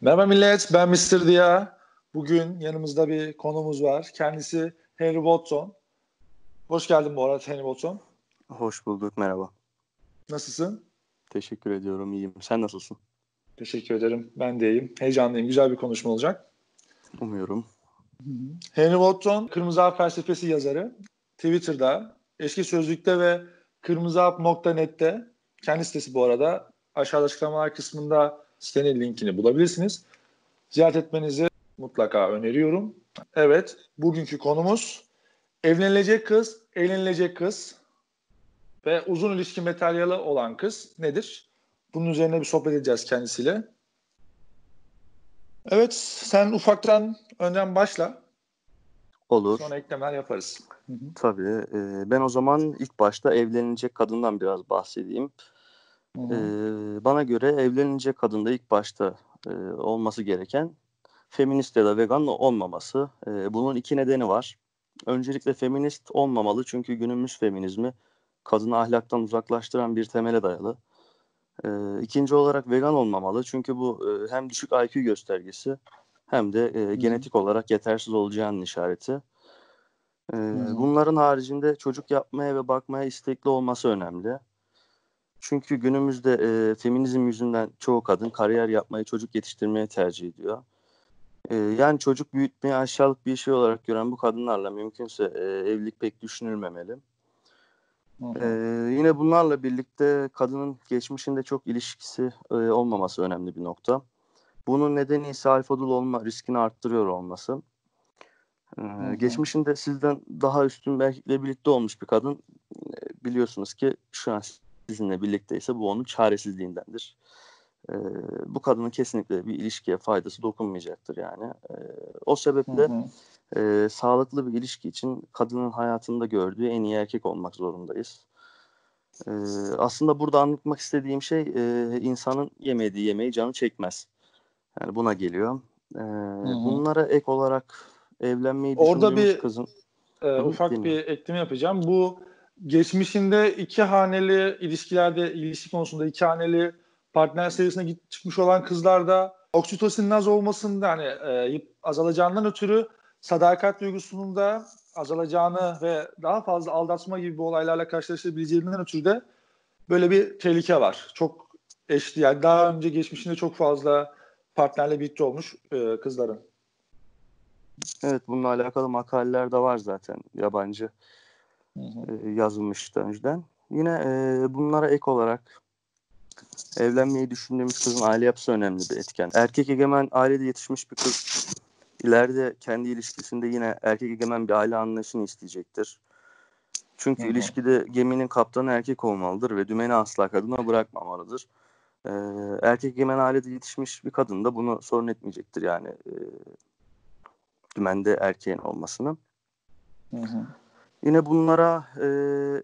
Merhaba millet, ben Mr. Dia. Bugün yanımızda bir konumuz var. Kendisi Henry Watson. Hoş geldin bu arada Henry Watson. Hoş bulduk, merhaba. Nasılsın? Teşekkür ediyorum, iyiyim. Sen nasılsın? Teşekkür ederim, ben de iyiyim. Heyecanlıyım, güzel bir konuşma olacak. Umuyorum. Henry Watson, Kırmızı Hap Felsefesi yazarı. Twitter'da, Eski Sözlük'te ve kırmızıhap.net'te kendi sitesi bu arada. Aşağıda açıklamalar kısmında sitenin linkini bulabilirsiniz. Ziyaret etmenizi mutlaka öneriyorum. Evet, bugünkü konumuz evlenilecek kız, eğlenilecek kız ve uzun ilişki materyali olan kız nedir? Bunun üzerine bir sohbet edeceğiz kendisiyle. Evet, sen ufaktan önden başla. Olur. Sonra eklemeler yaparız. Tabii. E, ben o zaman ilk başta evlenilecek kadından biraz bahsedeyim. E, bana göre evlenilecek kadında ilk başta e, olması gereken feminist ya da vegan olmaması. E, bunun iki nedeni var. Öncelikle feminist olmamalı çünkü günümüz feminizmi kadını ahlaktan uzaklaştıran bir temele dayalı. E, ikinci olarak vegan olmamalı çünkü bu e, hem düşük IQ göstergesi hem de e, genetik olarak yetersiz olacağının işareti. E, bunların haricinde çocuk yapmaya ve bakmaya istekli olması önemli. Çünkü günümüzde e, feminizm yüzünden çoğu kadın kariyer yapmayı, çocuk yetiştirmeye tercih ediyor. E, yani çocuk büyütmeyi aşağılık bir şey olarak gören bu kadınlarla mümkünse e, evlilik pek düşünülmemeli. E, yine bunlarla birlikte kadının geçmişinde çok ilişkisi e, olmaması önemli bir nokta. Bunun nedeni ise alfadul olma riskini arttırıyor olması. Ee, geçmişinde sizden daha üstün bir erkekle birlikte olmuş bir kadın e, biliyorsunuz ki şu an sizinle birlikteyse bu onun çaresizliğindendir. Ee, bu kadının kesinlikle bir ilişkiye faydası dokunmayacaktır yani. Ee, o sebeple hı hı. E, sağlıklı bir ilişki için kadının hayatında gördüğü en iyi erkek olmak zorundayız. Ee, aslında burada anlatmak istediğim şey e, insanın yemediği yemeği canı çekmez. Yani buna geliyor. Ee, bunlara ek olarak evlenmeyi Orada bir kızın e, ufak bir ekleme yapacağım. Bu geçmişinde iki haneli ilişkilerde ilişki konusunda iki haneli partner sayısına çıkmış olan kızlarda oksitosinin az olmasında hani e, azalacağından ötürü sadakat duygusunun da azalacağını ve daha fazla aldatma gibi bir olaylarla karşılaşabileceğinden ötürü de böyle bir tehlike var. Çok eşli yani daha önce geçmişinde çok fazla partnerle birlikte olmuş e, kızların. Evet bununla alakalı makaleler de var zaten yabancı hı hı. E, yazılmıştı önceden. Yine e, bunlara ek olarak evlenmeyi düşündüğümüz kızın aile yapısı önemli bir etken. Erkek egemen ailede yetişmiş bir kız ileride kendi ilişkisinde yine erkek egemen bir aile anlayışını isteyecektir. Çünkü Hı-hı. ilişkide geminin kaptanı erkek olmalıdır ve dümeni asla kadına bırakmamalıdır. Ee, erkek egemen ailede yetişmiş bir kadın da bunu sorun etmeyecektir yani e, dümende erkeğin olmasını. Hı hı. Yine bunlara e,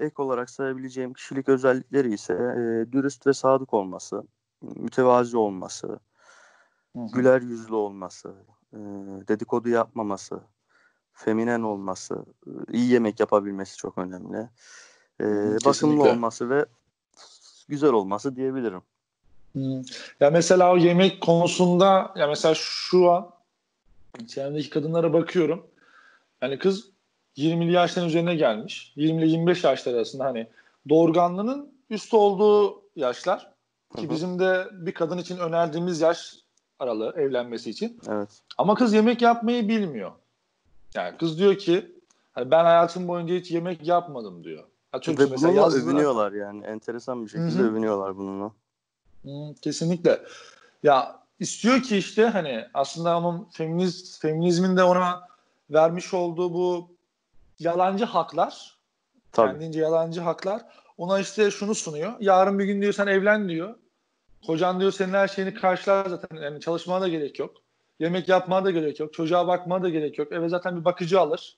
ek olarak sayabileceğim kişilik özellikleri ise e, dürüst ve sadık olması, mütevazi olması, hı hı. güler yüzlü olması, e, dedikodu yapmaması, feminen olması, iyi yemek yapabilmesi çok önemli. E, bakımlı olması ve güzel olması diyebilirim. Hmm. Ya mesela o yemek konusunda ya mesela şu an çevremdeki kadınlara bakıyorum. Yani kız 20'li yaşların üzerine gelmiş. 20 ile 25 yaşlar arasında hani doğurganlığının üst olduğu yaşlar. Ki Hı-hı. bizim de bir kadın için önerdiğimiz yaş aralığı evlenmesi için. Evet. Ama kız yemek yapmayı bilmiyor. Yani kız diyor ki hani ben hayatım boyunca hiç yemek yapmadım diyor. Atıyorum Ve mesela bununla övünüyorlar yani. Enteresan bir şekilde Hı-hı. övünüyorlar bununla. Hı, kesinlikle. Ya istiyor ki işte hani aslında onun feminiz, feminizmin de ona vermiş olduğu bu yalancı haklar Tabii. kendince yalancı haklar ona işte şunu sunuyor. Yarın bir gün diyor sen evlen diyor. Kocan diyor senin her şeyini karşılar zaten. Yani çalışmana da gerek yok. Yemek yapmana da gerek yok. Çocuğa bakmana da gerek yok. Eve zaten bir bakıcı alır.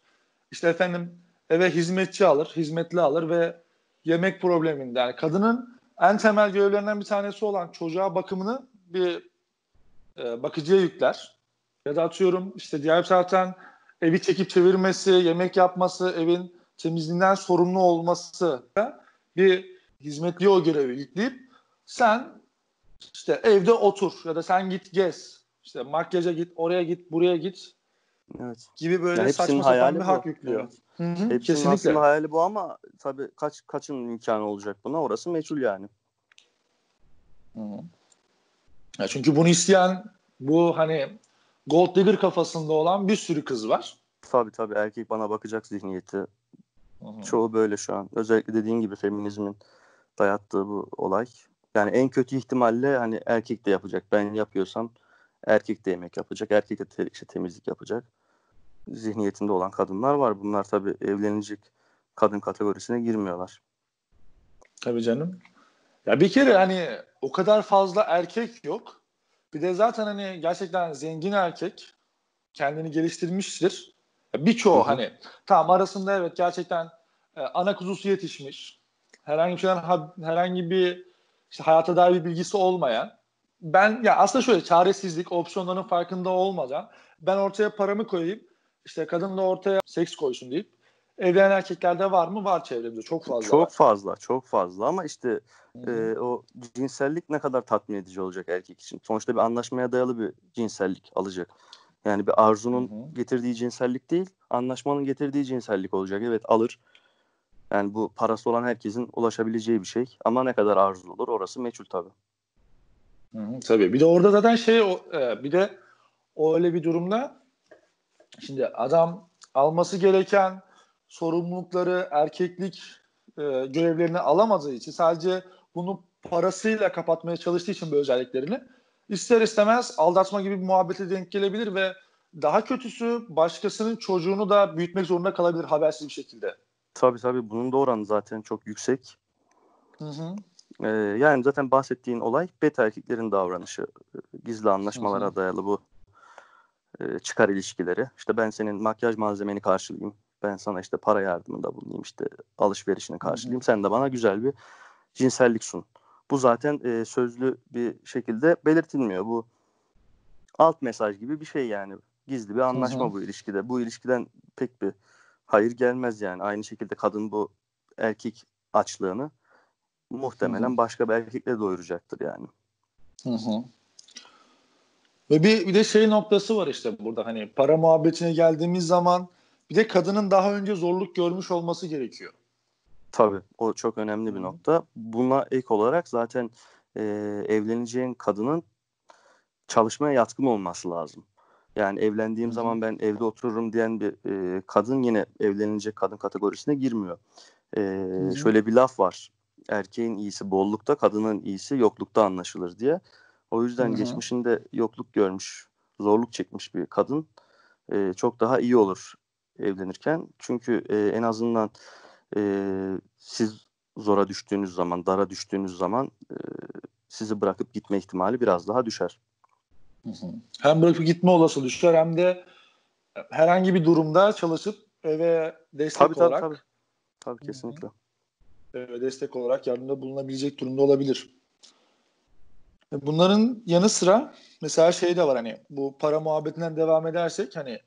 İşte efendim eve hizmetçi alır. Hizmetli alır ve yemek probleminde. Yani kadının en temel görevlerinden bir tanesi olan çocuğa bakımını bir e, bakıcıya yükler. Ya da atıyorum işte diğer bir taraftan evi çekip çevirmesi, yemek yapması, evin temizliğinden sorumlu olması bir hizmetliye o görevi yükleyip sen işte evde otur ya da sen git gez. işte makyaja git, oraya git, buraya git Evet. gibi böyle Ya saçma sapan bir bu. hak yüklüyor. Evet. Hı hı, Hepsinin kesinlikle. aslında hayali bu ama tabii kaç kaçın imkanı olacak buna orası meçhul yani. Hı. Ya çünkü bunu isteyen bu hani gold digger kafasında olan bir sürü kız var. Tabii tabii erkek bana bakacak zihniyeti. Hı hı. Çoğu böyle şu an. Özellikle dediğin gibi feminizmin dayattığı bu olay. Yani en kötü ihtimalle hani erkek de yapacak. Ben yapıyorsam erkek de yemek yapacak. Erkek de te- işte temizlik yapacak. Zihniyetinde olan kadınlar var. Bunlar tabii evlenecek kadın kategorisine girmiyorlar. Tabii canım. Ya bir kere hani o kadar fazla erkek yok. Bir de zaten hani gerçekten zengin erkek kendini geliştirmiştir. Birçoğu hani tamam arasında evet gerçekten e, ana kuzusu yetişmiş. Herhangi bir şeyden ha- herhangi bir işte hayata dair bir bilgisi olmayan. Ben ya aslında şöyle çaresizlik, opsiyonların farkında olmadan ben ortaya paramı koyayım. işte kadın da ortaya seks koysun deyip evlenen erkeklerde var mı? Var çevremizde. Çok fazla Çok var. fazla, çok fazla ama işte Hı hı. e, o cinsellik ne kadar tatmin edici olacak erkek için? Sonuçta bir anlaşmaya dayalı bir cinsellik alacak. Yani bir arzunun Hı hı. getirdiği cinsellik değil, anlaşmanın getirdiği cinsellik olacak. Evet alır. Yani bu parası olan herkesin ulaşabileceği bir şey. Ama ne kadar arzu olur orası meçhul tabii. Hı hı, tabii. Bir de orada zaten şey o, e, bir de öyle bir durumda şimdi adam alması gereken sorumlulukları, erkeklik e, görevlerini alamadığı için sadece bunu parasıyla kapatmaya çalıştığı için bu özelliklerini ister istemez aldatma gibi bir muhabbete denk gelebilir ve daha kötüsü başkasının çocuğunu da büyütmek zorunda kalabilir habersiz bir şekilde. Tabii tabii bunun da oranı zaten çok yüksek. Hı hı. Ee, yani zaten bahsettiğin olay beta erkeklerin davranışı. Ee, Gizli anlaşmalara Hı hı. dayalı bu e, çıkar ilişkileri. İşte ben senin makyaj malzemeni karşılayayım. Ben sana işte para yardımında bulunayım. işte alışverişini karşılayayım. Sen de bana güzel bir cinsellik sun. Bu zaten e, sözlü bir şekilde belirtilmiyor. Bu alt mesaj gibi bir şey yani. Gizli bir anlaşma Hı hı. bu ilişkide. Bu ilişkiden pek bir hayır gelmez yani. Aynı şekilde kadın bu erkek açlığını muhtemelen Hı hı. başka bir erkekle doyuracaktır yani. Hı hı. Ve bir, bir de şey noktası var işte burada hani para muhabbetine geldiğimiz zaman bir de kadının daha önce zorluk görmüş olması gerekiyor. Tabii o çok önemli bir nokta. Buna ek olarak zaten e, evleneceğin kadının çalışmaya yatkın olması lazım. Yani evlendiğim zaman ben evde otururum diyen bir e, kadın yine evlenecek kadın kategorisine girmiyor. E, şöyle bir laf var. Erkeğin iyisi bollukta, kadının iyisi yoklukta anlaşılır diye. O yüzden Hı hı. geçmişinde yokluk görmüş, zorluk çekmiş bir kadın e, çok daha iyi olur evlenirken. Çünkü e, en azından e, siz zora düştüğünüz zaman, dara düştüğünüz zaman e, sizi bırakıp gitme ihtimali biraz daha düşer. Hı hı. Hem bırakıp gitme olası düşer hem de herhangi bir durumda çalışıp eve destek Tabii tabii olarak tabii. Tabii hı. kesinlikle. eve destek olarak yardımda bulunabilecek durumda olabilir. Bunların yanı sıra mesela şey de var hani bu para muhabbetinden devam edersek hani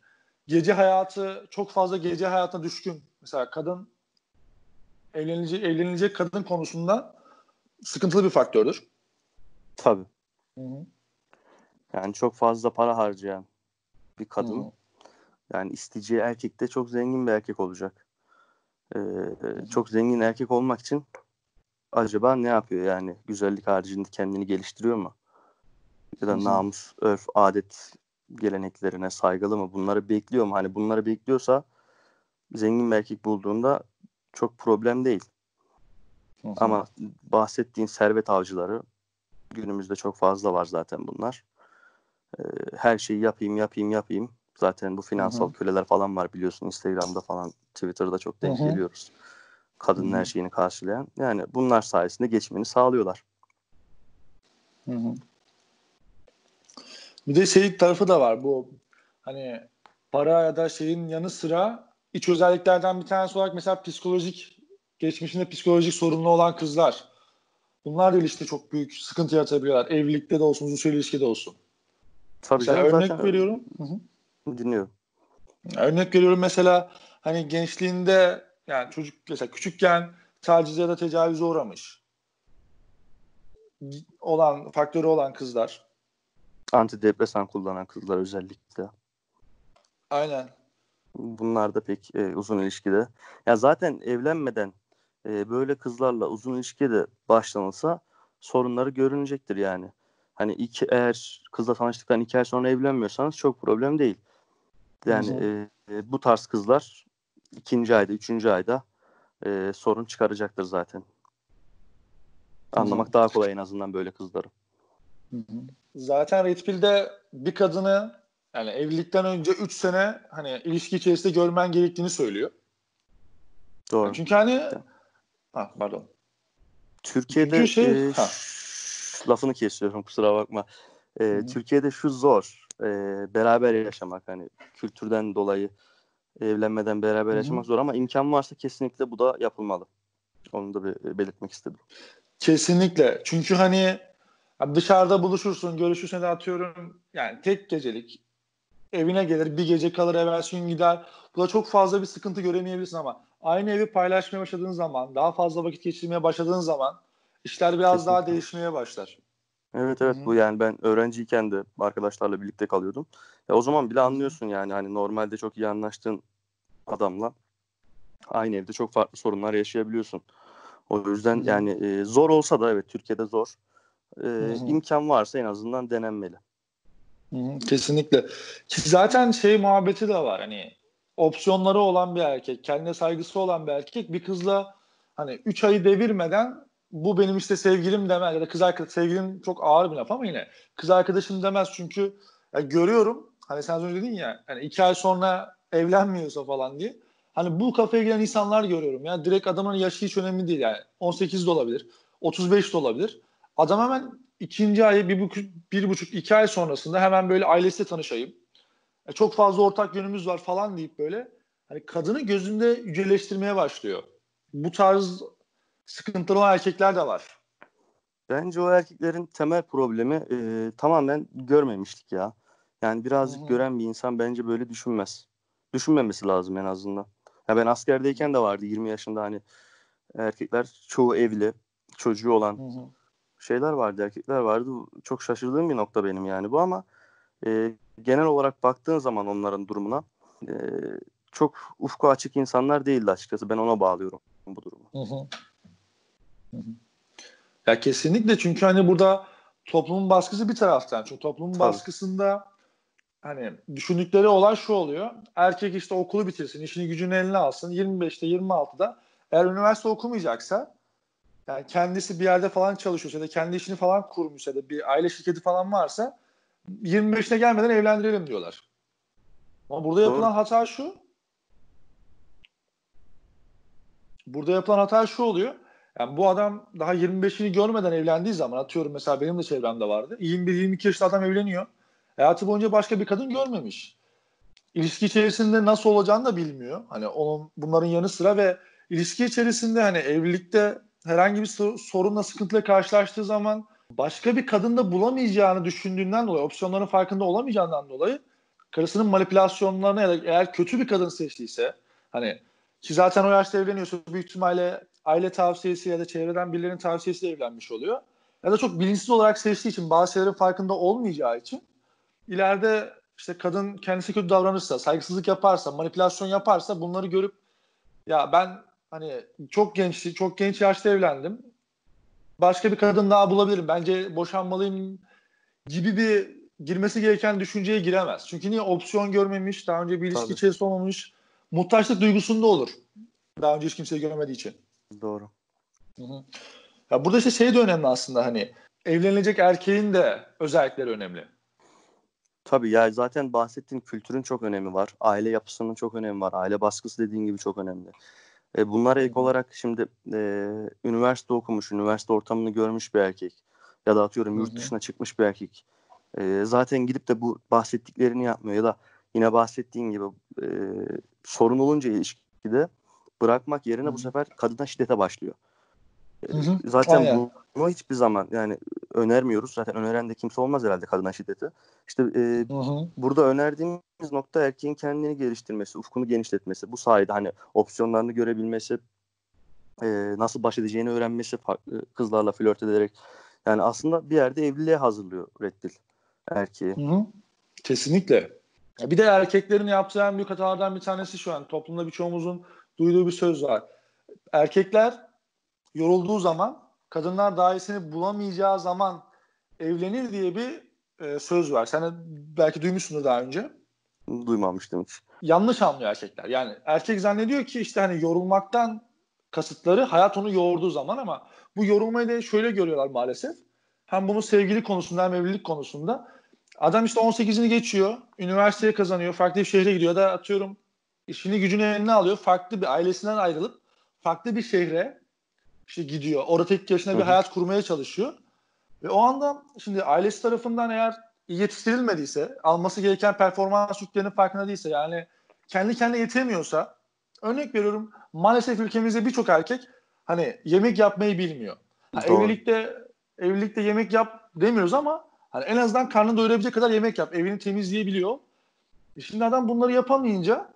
gece hayatı çok fazla gece hayatına düşkün. Mesela kadın evlenilecek, evlenilecek kadın konusunda sıkıntılı bir faktördür. Tabii. Hı hı. Yani çok fazla para harcayan bir kadın Hı hı. yani isteyeceği erkek de çok zengin bir erkek olacak. Ee, çok zengin erkek olmak için acaba ne yapıyor yani güzellik haricinde kendini geliştiriyor mu? Ya da namus, örf, adet geleneklerine saygılı mı? Bunları bekliyor mu? Hani bunları bekliyorsa zengin bir erkek bulduğunda çok problem değil. Hı hı. Ama bahsettiğin servet avcıları günümüzde çok fazla var zaten bunlar. Ee, her şeyi yapayım yapayım yapayım. Zaten bu finansal Hı hı. köleler falan var biliyorsun Instagram'da falan Twitter'da çok denk Hı hı. geliyoruz. Kadının Hı hı. her şeyini karşılayan. Yani bunlar sayesinde geçimini sağlıyorlar. Hı hı. Bir de şey tarafı da var bu hani para ya da şeyin yanı sıra iç özelliklerden bir tanesi olarak mesela psikolojik geçmişinde psikolojik sorunlu olan kızlar. Bunlar da ilişkide çok büyük sıkıntı yaratabiliyorlar. Evlilikte de olsun, uzun süreli ilişkide olsun. Tabii Mesela canım örnek zaten veriyorum. Hı hı. dinliyorum. Örnek veriyorum mesela hani gençliğinde yani çocuk mesela küçükken taciz ya da tecavüze uğramış olan faktörü olan kızlar Antidepresan kullanan kızlar özellikle. Aynen. Bunlar da pek e, uzun ilişkide. Ya zaten evlenmeden e, böyle kızlarla uzun ilişkide başlanılsa sorunları görünecektir yani. Hani iki, eğer kızla tanıştıktan iki ay sonra evlenmiyorsanız çok problem değil. Yani e, e, bu tarz kızlar ikinci ayda, üçüncü ayda e, sorun çıkaracaktır zaten. Anlamak daha kolay en azından böyle kızları. Zaten Red Pill'de bir kadını yani evlilikten önce 3 sene hani ilişki içerisinde görmen gerektiğini söylüyor. Doğru. Yani çünkü hani ha, pardon. Türkiye'de çünkü şey, e, lafını kesiyorum kusura bakma. E, Türkiye'de şu zor. E, beraber yaşamak hani kültürden dolayı evlenmeden beraber Hı-hı. yaşamak zor ama imkan varsa kesinlikle bu da yapılmalı. Onu da bir belirtmek istedim. Kesinlikle. Çünkü hani dışarıda buluşursun, görüşürsün de atıyorum yani tek gecelik evine gelir, bir gece kalır, evvelsi gün gider. Bu da çok fazla bir sıkıntı göremeyebilirsin ama aynı evi paylaşmaya başladığın zaman, daha fazla vakit geçirmeye başladığın zaman işler biraz Kesinlikle. daha değişmeye başlar. Evet evet Hı-hı. bu yani ben öğrenciyken de arkadaşlarla birlikte kalıyordum. Ya o zaman bile anlıyorsun yani hani normalde çok iyi anlaştığın adamla aynı evde çok farklı sorunlar yaşayabiliyorsun. O yüzden yani e, zor olsa da evet Türkiye'de zor. E, imkan varsa en azından denenmeli. Hı-hı, kesinlikle. Ki zaten şey muhabbeti de var hani opsiyonları olan bir erkek, kendine saygısı olan bir erkek bir kızla hani 3 ayı devirmeden bu benim işte sevgilim demez ya da kız arkadaş sevgilim çok ağır bir laf ama yine kız arkadaşım demez. Çünkü ya görüyorum hani sen önce dedin ya hani iki ay sonra evlenmiyorsa falan diye hani bu kafaya giren insanlar görüyorum. Ya direkt adamın yaşı hiç önemli değil. Yani 18 de olabilir 35 de olabilir adam hemen ikinci ayı bir buçuk, bir buçuk iki ay sonrasında hemen böyle ailesiyle tanışayım e, çok fazla ortak yönümüz var falan deyip böyle hani kadını gözünde yüceleştirmeye başlıyor bu tarz sıkıntılı olan erkekler de var. Bence o erkeklerin temel problemi e, tamamen görmemişlik ya. Yani birazcık Hı-hı. gören bir insan bence böyle düşünmez. Düşünmemesi lazım en azından. Ya ben askerdeyken de vardı 20 yaşında hani erkekler çoğu evli, çocuğu olan Hı-hı. Şeyler vardı, erkekler vardı. Çok şaşırdığım bir nokta benim yani bu ama e, genel olarak baktığın zaman onların durumuna e, çok ufku açık insanlar değildi açıkçası. Ben ona bağlıyorum bu durumu. Hı hı. Ya kesinlikle çünkü hani burada toplumun baskısı bir taraftan. Çünkü toplumun Tabii. baskısında hani düşündükleri olay şu oluyor. Erkek işte okulu bitirsin, işini gücünü eline alsın. 25'te 26'da eğer üniversite okumayacaksa yani kendisi bir yerde falan çalışıyorsa ya da kendi işini falan kurmuşsa da bir aile şirketi falan varsa 25'ine gelmeden evlendirelim diyorlar. Ama burada Doğru. yapılan hata şu. Burada yapılan hata şu oluyor. Yani bu adam daha 25'ini görmeden evlendiği zaman atıyorum mesela benim de çevremde vardı. 21-22 yaşında adam evleniyor. Hayatı boyunca başka bir kadın görmemiş. İlişki içerisinde nasıl olacağını da bilmiyor. Hani onun bunların yanı sıra ve ilişki içerisinde hani evlilikte herhangi bir sorunla sıkıntıyla karşılaştığı zaman başka bir kadında bulamayacağını düşündüğünden dolayı, opsiyonların farkında olamayacağından dolayı karısının manipülasyonlarına ya da eğer kötü bir kadın seçtiyse hani ki zaten o yaşta evleniyorsa büyük ihtimalle aile tavsiyesi ya da çevreden birilerinin tavsiyesiyle evlenmiş oluyor. Ya da çok bilinçsiz olarak seçtiği için bazı şeylerin farkında olmayacağı için ileride işte kadın kendisi kötü davranırsa, saygısızlık yaparsa, manipülasyon yaparsa bunları görüp ya ben hani çok genç, çok genç yaşta evlendim. Başka bir kadın daha bulabilirim. Bence boşanmalıyım gibi bir girmesi gereken düşünceye giremez. Çünkü niye opsiyon görmemiş, daha önce bir ilişki içerisinde olmamış. Muhtaçlık duygusunda olur. Daha önce hiç kimseyi görmediği için. Doğru. Hı hı. Ya burada işte şey de önemli aslında hani evlenilecek erkeğin de özellikleri önemli. Tabii ya zaten bahsettiğim kültürün çok önemi var. Aile yapısının çok önemi var. Aile baskısı dediğin gibi çok önemli. E, bunlara ek olarak şimdi e, üniversite okumuş, üniversite ortamını görmüş bir erkek ya da atıyorum yurt dışına çıkmış bir erkek. E, zaten gidip de bu bahsettiklerini yapmıyor ya da yine bahsettiğin gibi e, sorun olunca ilişkide bırakmak yerine Hı-hı. bu sefer kadına şiddete başlıyor. Hı-hı. Zaten Aynen. bunu hiçbir zaman yani önermiyoruz. Zaten öneren de kimse olmaz herhalde kadına şiddeti. İşte e, burada önerdiğimiz nokta erkeğin kendini geliştirmesi, ufkunu genişletmesi. Bu sayede hani opsiyonlarını görebilmesi, e, nasıl baş edeceğini öğrenmesi, farklı kızlarla flört ederek. Yani aslında bir yerde evliliğe hazırlıyor Red Pill. erkeği. Hı hı. Kesinlikle. Bir de erkeklerin yaptığı en büyük hatalardan bir tanesi şu an. Toplumda birçoğumuzun duyduğu bir söz var. Erkekler yorulduğu zaman, kadınlar daha iyisini bulamayacağı zaman evlenir diye bir e, söz var. Sen de belki duymuşsundur daha önce. Duymamıştım hiç. Yanlış anlıyor erkekler. Yani erkek zannediyor ki işte hani yorulmaktan kasıtları hayat onu yoğurduğu zaman ama bu yorulmayı da şöyle görüyorlar maalesef. Hem bunu sevgili konusunda hem evlilik konusunda. Adam işte 18'ini geçiyor, üniversiteye kazanıyor, farklı bir şehre gidiyor da atıyorum işini gücünü eline alıyor, farklı bir ailesinden ayrılıp farklı bir şehre işte gidiyor. Orada tek yaşına bir hayat kurmaya çalışıyor. Ve o anda şimdi ailesi tarafından eğer yetiştirilmediyse, alması gereken performans yüklerinin farkında değilse yani kendi kendine yetemiyorsa örnek veriyorum maalesef ülkemizde birçok erkek hani yemek yapmayı bilmiyor. Ha, evlilikte evlilikte yemek yap demiyoruz ama hani en azından karnını doyurabilecek kadar yemek yap. Evini temizleyebiliyor. E şimdi adam bunları yapamayınca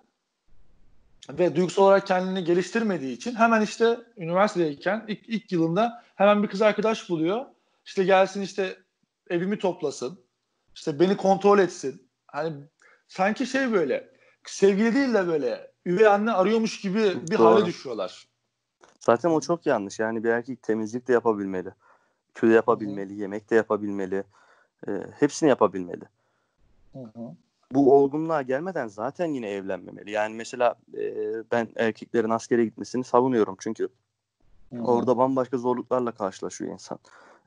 ve duygusal olarak kendini geliştirmediği için hemen işte üniversitedeyken ilk, ilk yılında hemen bir kız arkadaş buluyor. İşte gelsin işte evimi toplasın. İşte beni kontrol etsin. Hani sanki şey böyle sevgili değil de böyle üvey anne arıyormuş gibi bir Doğru. hale düşüyorlar. Zaten o çok yanlış. Yani bir erkek temizlik de yapabilmeli. Tüy yapabilmeli, Hı-hı. yemek de yapabilmeli. E, hepsini yapabilmeli. Hı-hı. Bu olgunluğa gelmeden zaten yine evlenmemeli. Yani mesela e, ben erkeklerin askere gitmesini savunuyorum. Çünkü Hı-hı. orada bambaşka zorluklarla karşılaşıyor insan.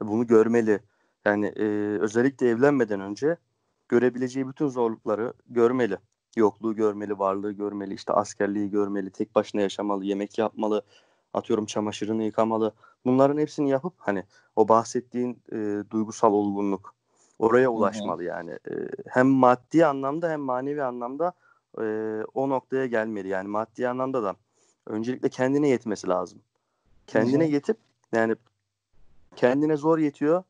Bunu görmeli. Yani e, özellikle evlenmeden önce görebileceği bütün zorlukları görmeli. Yokluğu görmeli, varlığı görmeli, işte askerliği görmeli, tek başına yaşamalı, yemek yapmalı, atıyorum çamaşırını yıkamalı. Bunların hepsini yapıp hani o bahsettiğin e, duygusal olgunluk oraya ulaşmalı Hı-hı. yani. E, hem maddi anlamda hem manevi anlamda e, o noktaya gelmeli. Yani maddi anlamda da öncelikle kendine yetmesi lazım. Kendine Hı-hı. yetip yani kendine zor yetiyor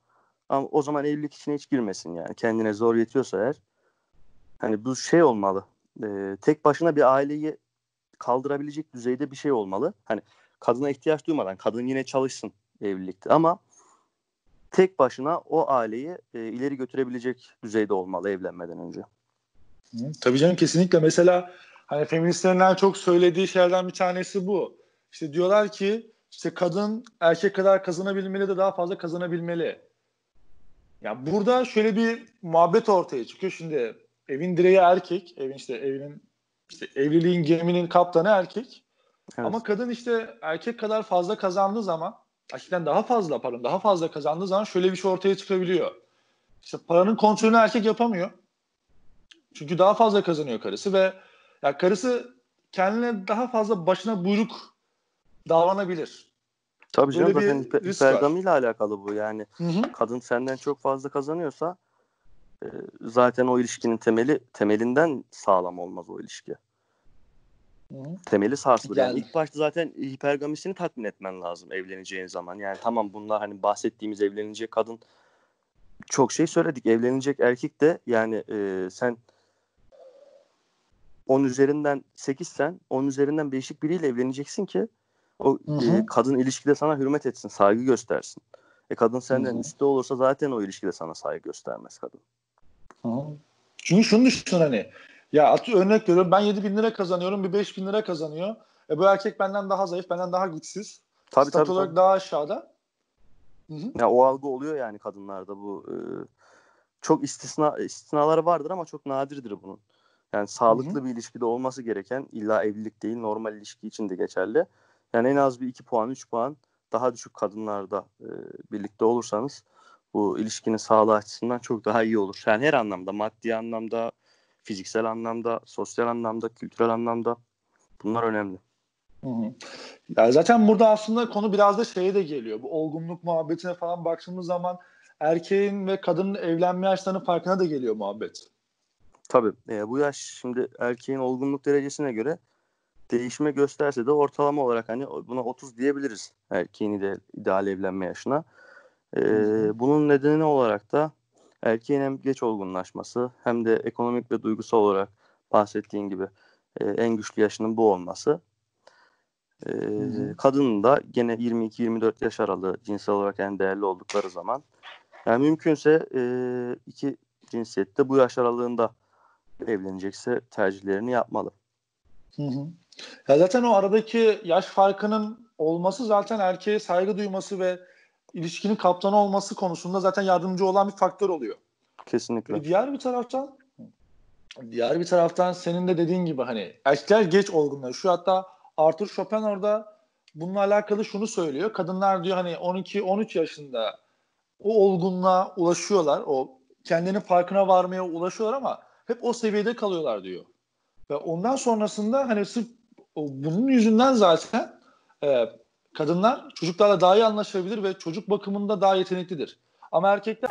ama o zaman evlilik içine hiç girmesin yani. Kendine zor yetiyorsa eğer hani bu şey olmalı. E, tek başına bir aileyi kaldırabilecek düzeyde bir şey olmalı. Hani kadına ihtiyaç duymadan kadın yine çalışsın evlilikte ama tek başına o aileyi e, ileri götürebilecek düzeyde olmalı evlenmeden önce. Tabii canım kesinlikle. Mesela hani feministlerin en çok söylediği şeylerden bir tanesi bu. İşte diyorlar ki işte kadın erkek kadar kazanabilmeli de daha fazla kazanabilmeli. Ya burada şöyle bir muhabbet ortaya çıkıyor. Şimdi evin direği erkek, evin işte evinin işte evliliğin geminin kaptanı erkek. Evet. Ama kadın işte erkek kadar fazla kazandığı zaman, erkekten daha fazla pardon, daha fazla kazandığı zaman şöyle bir şey ortaya çıkabiliyor. İşte paranın kontrolünü erkek yapamıyor. Çünkü daha fazla kazanıyor karısı ve ya karısı kendine daha fazla başına buyruk davranabilir. Tabii canım Böyle zaten hiper, hipergamiyle alakalı bu yani. Hı hı. Kadın senden çok fazla kazanıyorsa e, zaten o ilişkinin temeli temelinden sağlam olmaz o ilişki. Hı. Temeli sarsılır. Yani ilk başta zaten hipergamisini tatmin etmen lazım evleneceğin zaman. Yani tamam bunlar hani bahsettiğimiz evlenecek kadın çok şey söyledik. Evlenecek erkek de yani e, sen 10 üzerinden 8 sen 10 üzerinden değişik biriyle evleneceksin ki o E, kadın ilişkide sana hürmet etsin, saygı göstersin. E kadın senden üstte olursa zaten o ilişkide sana saygı göstermez kadın. Hı-hı. Çünkü şunu düşün hani ya atı örnek veriyorum ben 7 bin lira kazanıyorum bir 5 bin lira kazanıyor. E bu erkek benden daha zayıf benden daha güçsüz. Tabii, Statü tabii, olarak tabii. daha aşağıda. Hı-hı. Ya o algı oluyor yani kadınlarda bu. E, çok istisna istisnaları vardır ama çok nadirdir bunun. Yani sağlıklı Hı-hı. bir ilişkide olması gereken illa evlilik değil normal ilişki için de geçerli. Yani en az bir 2 puan 3 puan daha düşük kadınlarda e, birlikte olursanız bu ilişkinin sağlığı açısından çok daha iyi olur. Yani her anlamda maddi anlamda, fiziksel anlamda, sosyal anlamda, kültürel anlamda bunlar önemli. Hı zaten burada aslında konu biraz da şeye de geliyor. Bu olgunluk muhabbetine falan baktığımız zaman erkeğin ve kadının evlenme yaşlarının farkına da geliyor muhabbet. Tabii. E, bu yaş şimdi erkeğin olgunluk derecesine göre değişme gösterse de ortalama olarak hani buna 30 diyebiliriz erkeğin ide, ideal evlenme yaşına. Ee, bunun nedeni olarak da erkeğin hem geç olgunlaşması hem de ekonomik ve duygusal olarak bahsettiğin gibi e, en güçlü yaşının bu olması. Ee, kadının da gene 22-24 yaş aralığı cinsel olarak en değerli oldukları zaman yani mümkünse e, iki cinsiyette bu yaş aralığında evlenecekse tercihlerini yapmalı. Hı hı. Ya zaten o aradaki yaş farkının olması zaten erkeğe saygı duyması ve ilişkinin kaptanı olması konusunda zaten yardımcı olan bir faktör oluyor. Kesinlikle. Ve diğer bir taraftan diğer bir taraftan senin de dediğin gibi hani erkekler geç olgunlaşıyor. Hatta Arthur Schopenhauer bununla alakalı şunu söylüyor. Kadınlar diyor hani 12-13 yaşında o olgunluğa ulaşıyorlar. O kendinin farkına varmaya ulaşıyorlar ama hep o seviyede kalıyorlar diyor. Ve ondan sonrasında hani sırf bunun yüzünden zaten e, kadınlar çocuklarla daha iyi anlaşabilir ve çocuk bakımında daha yeteneklidir. Ama erkekler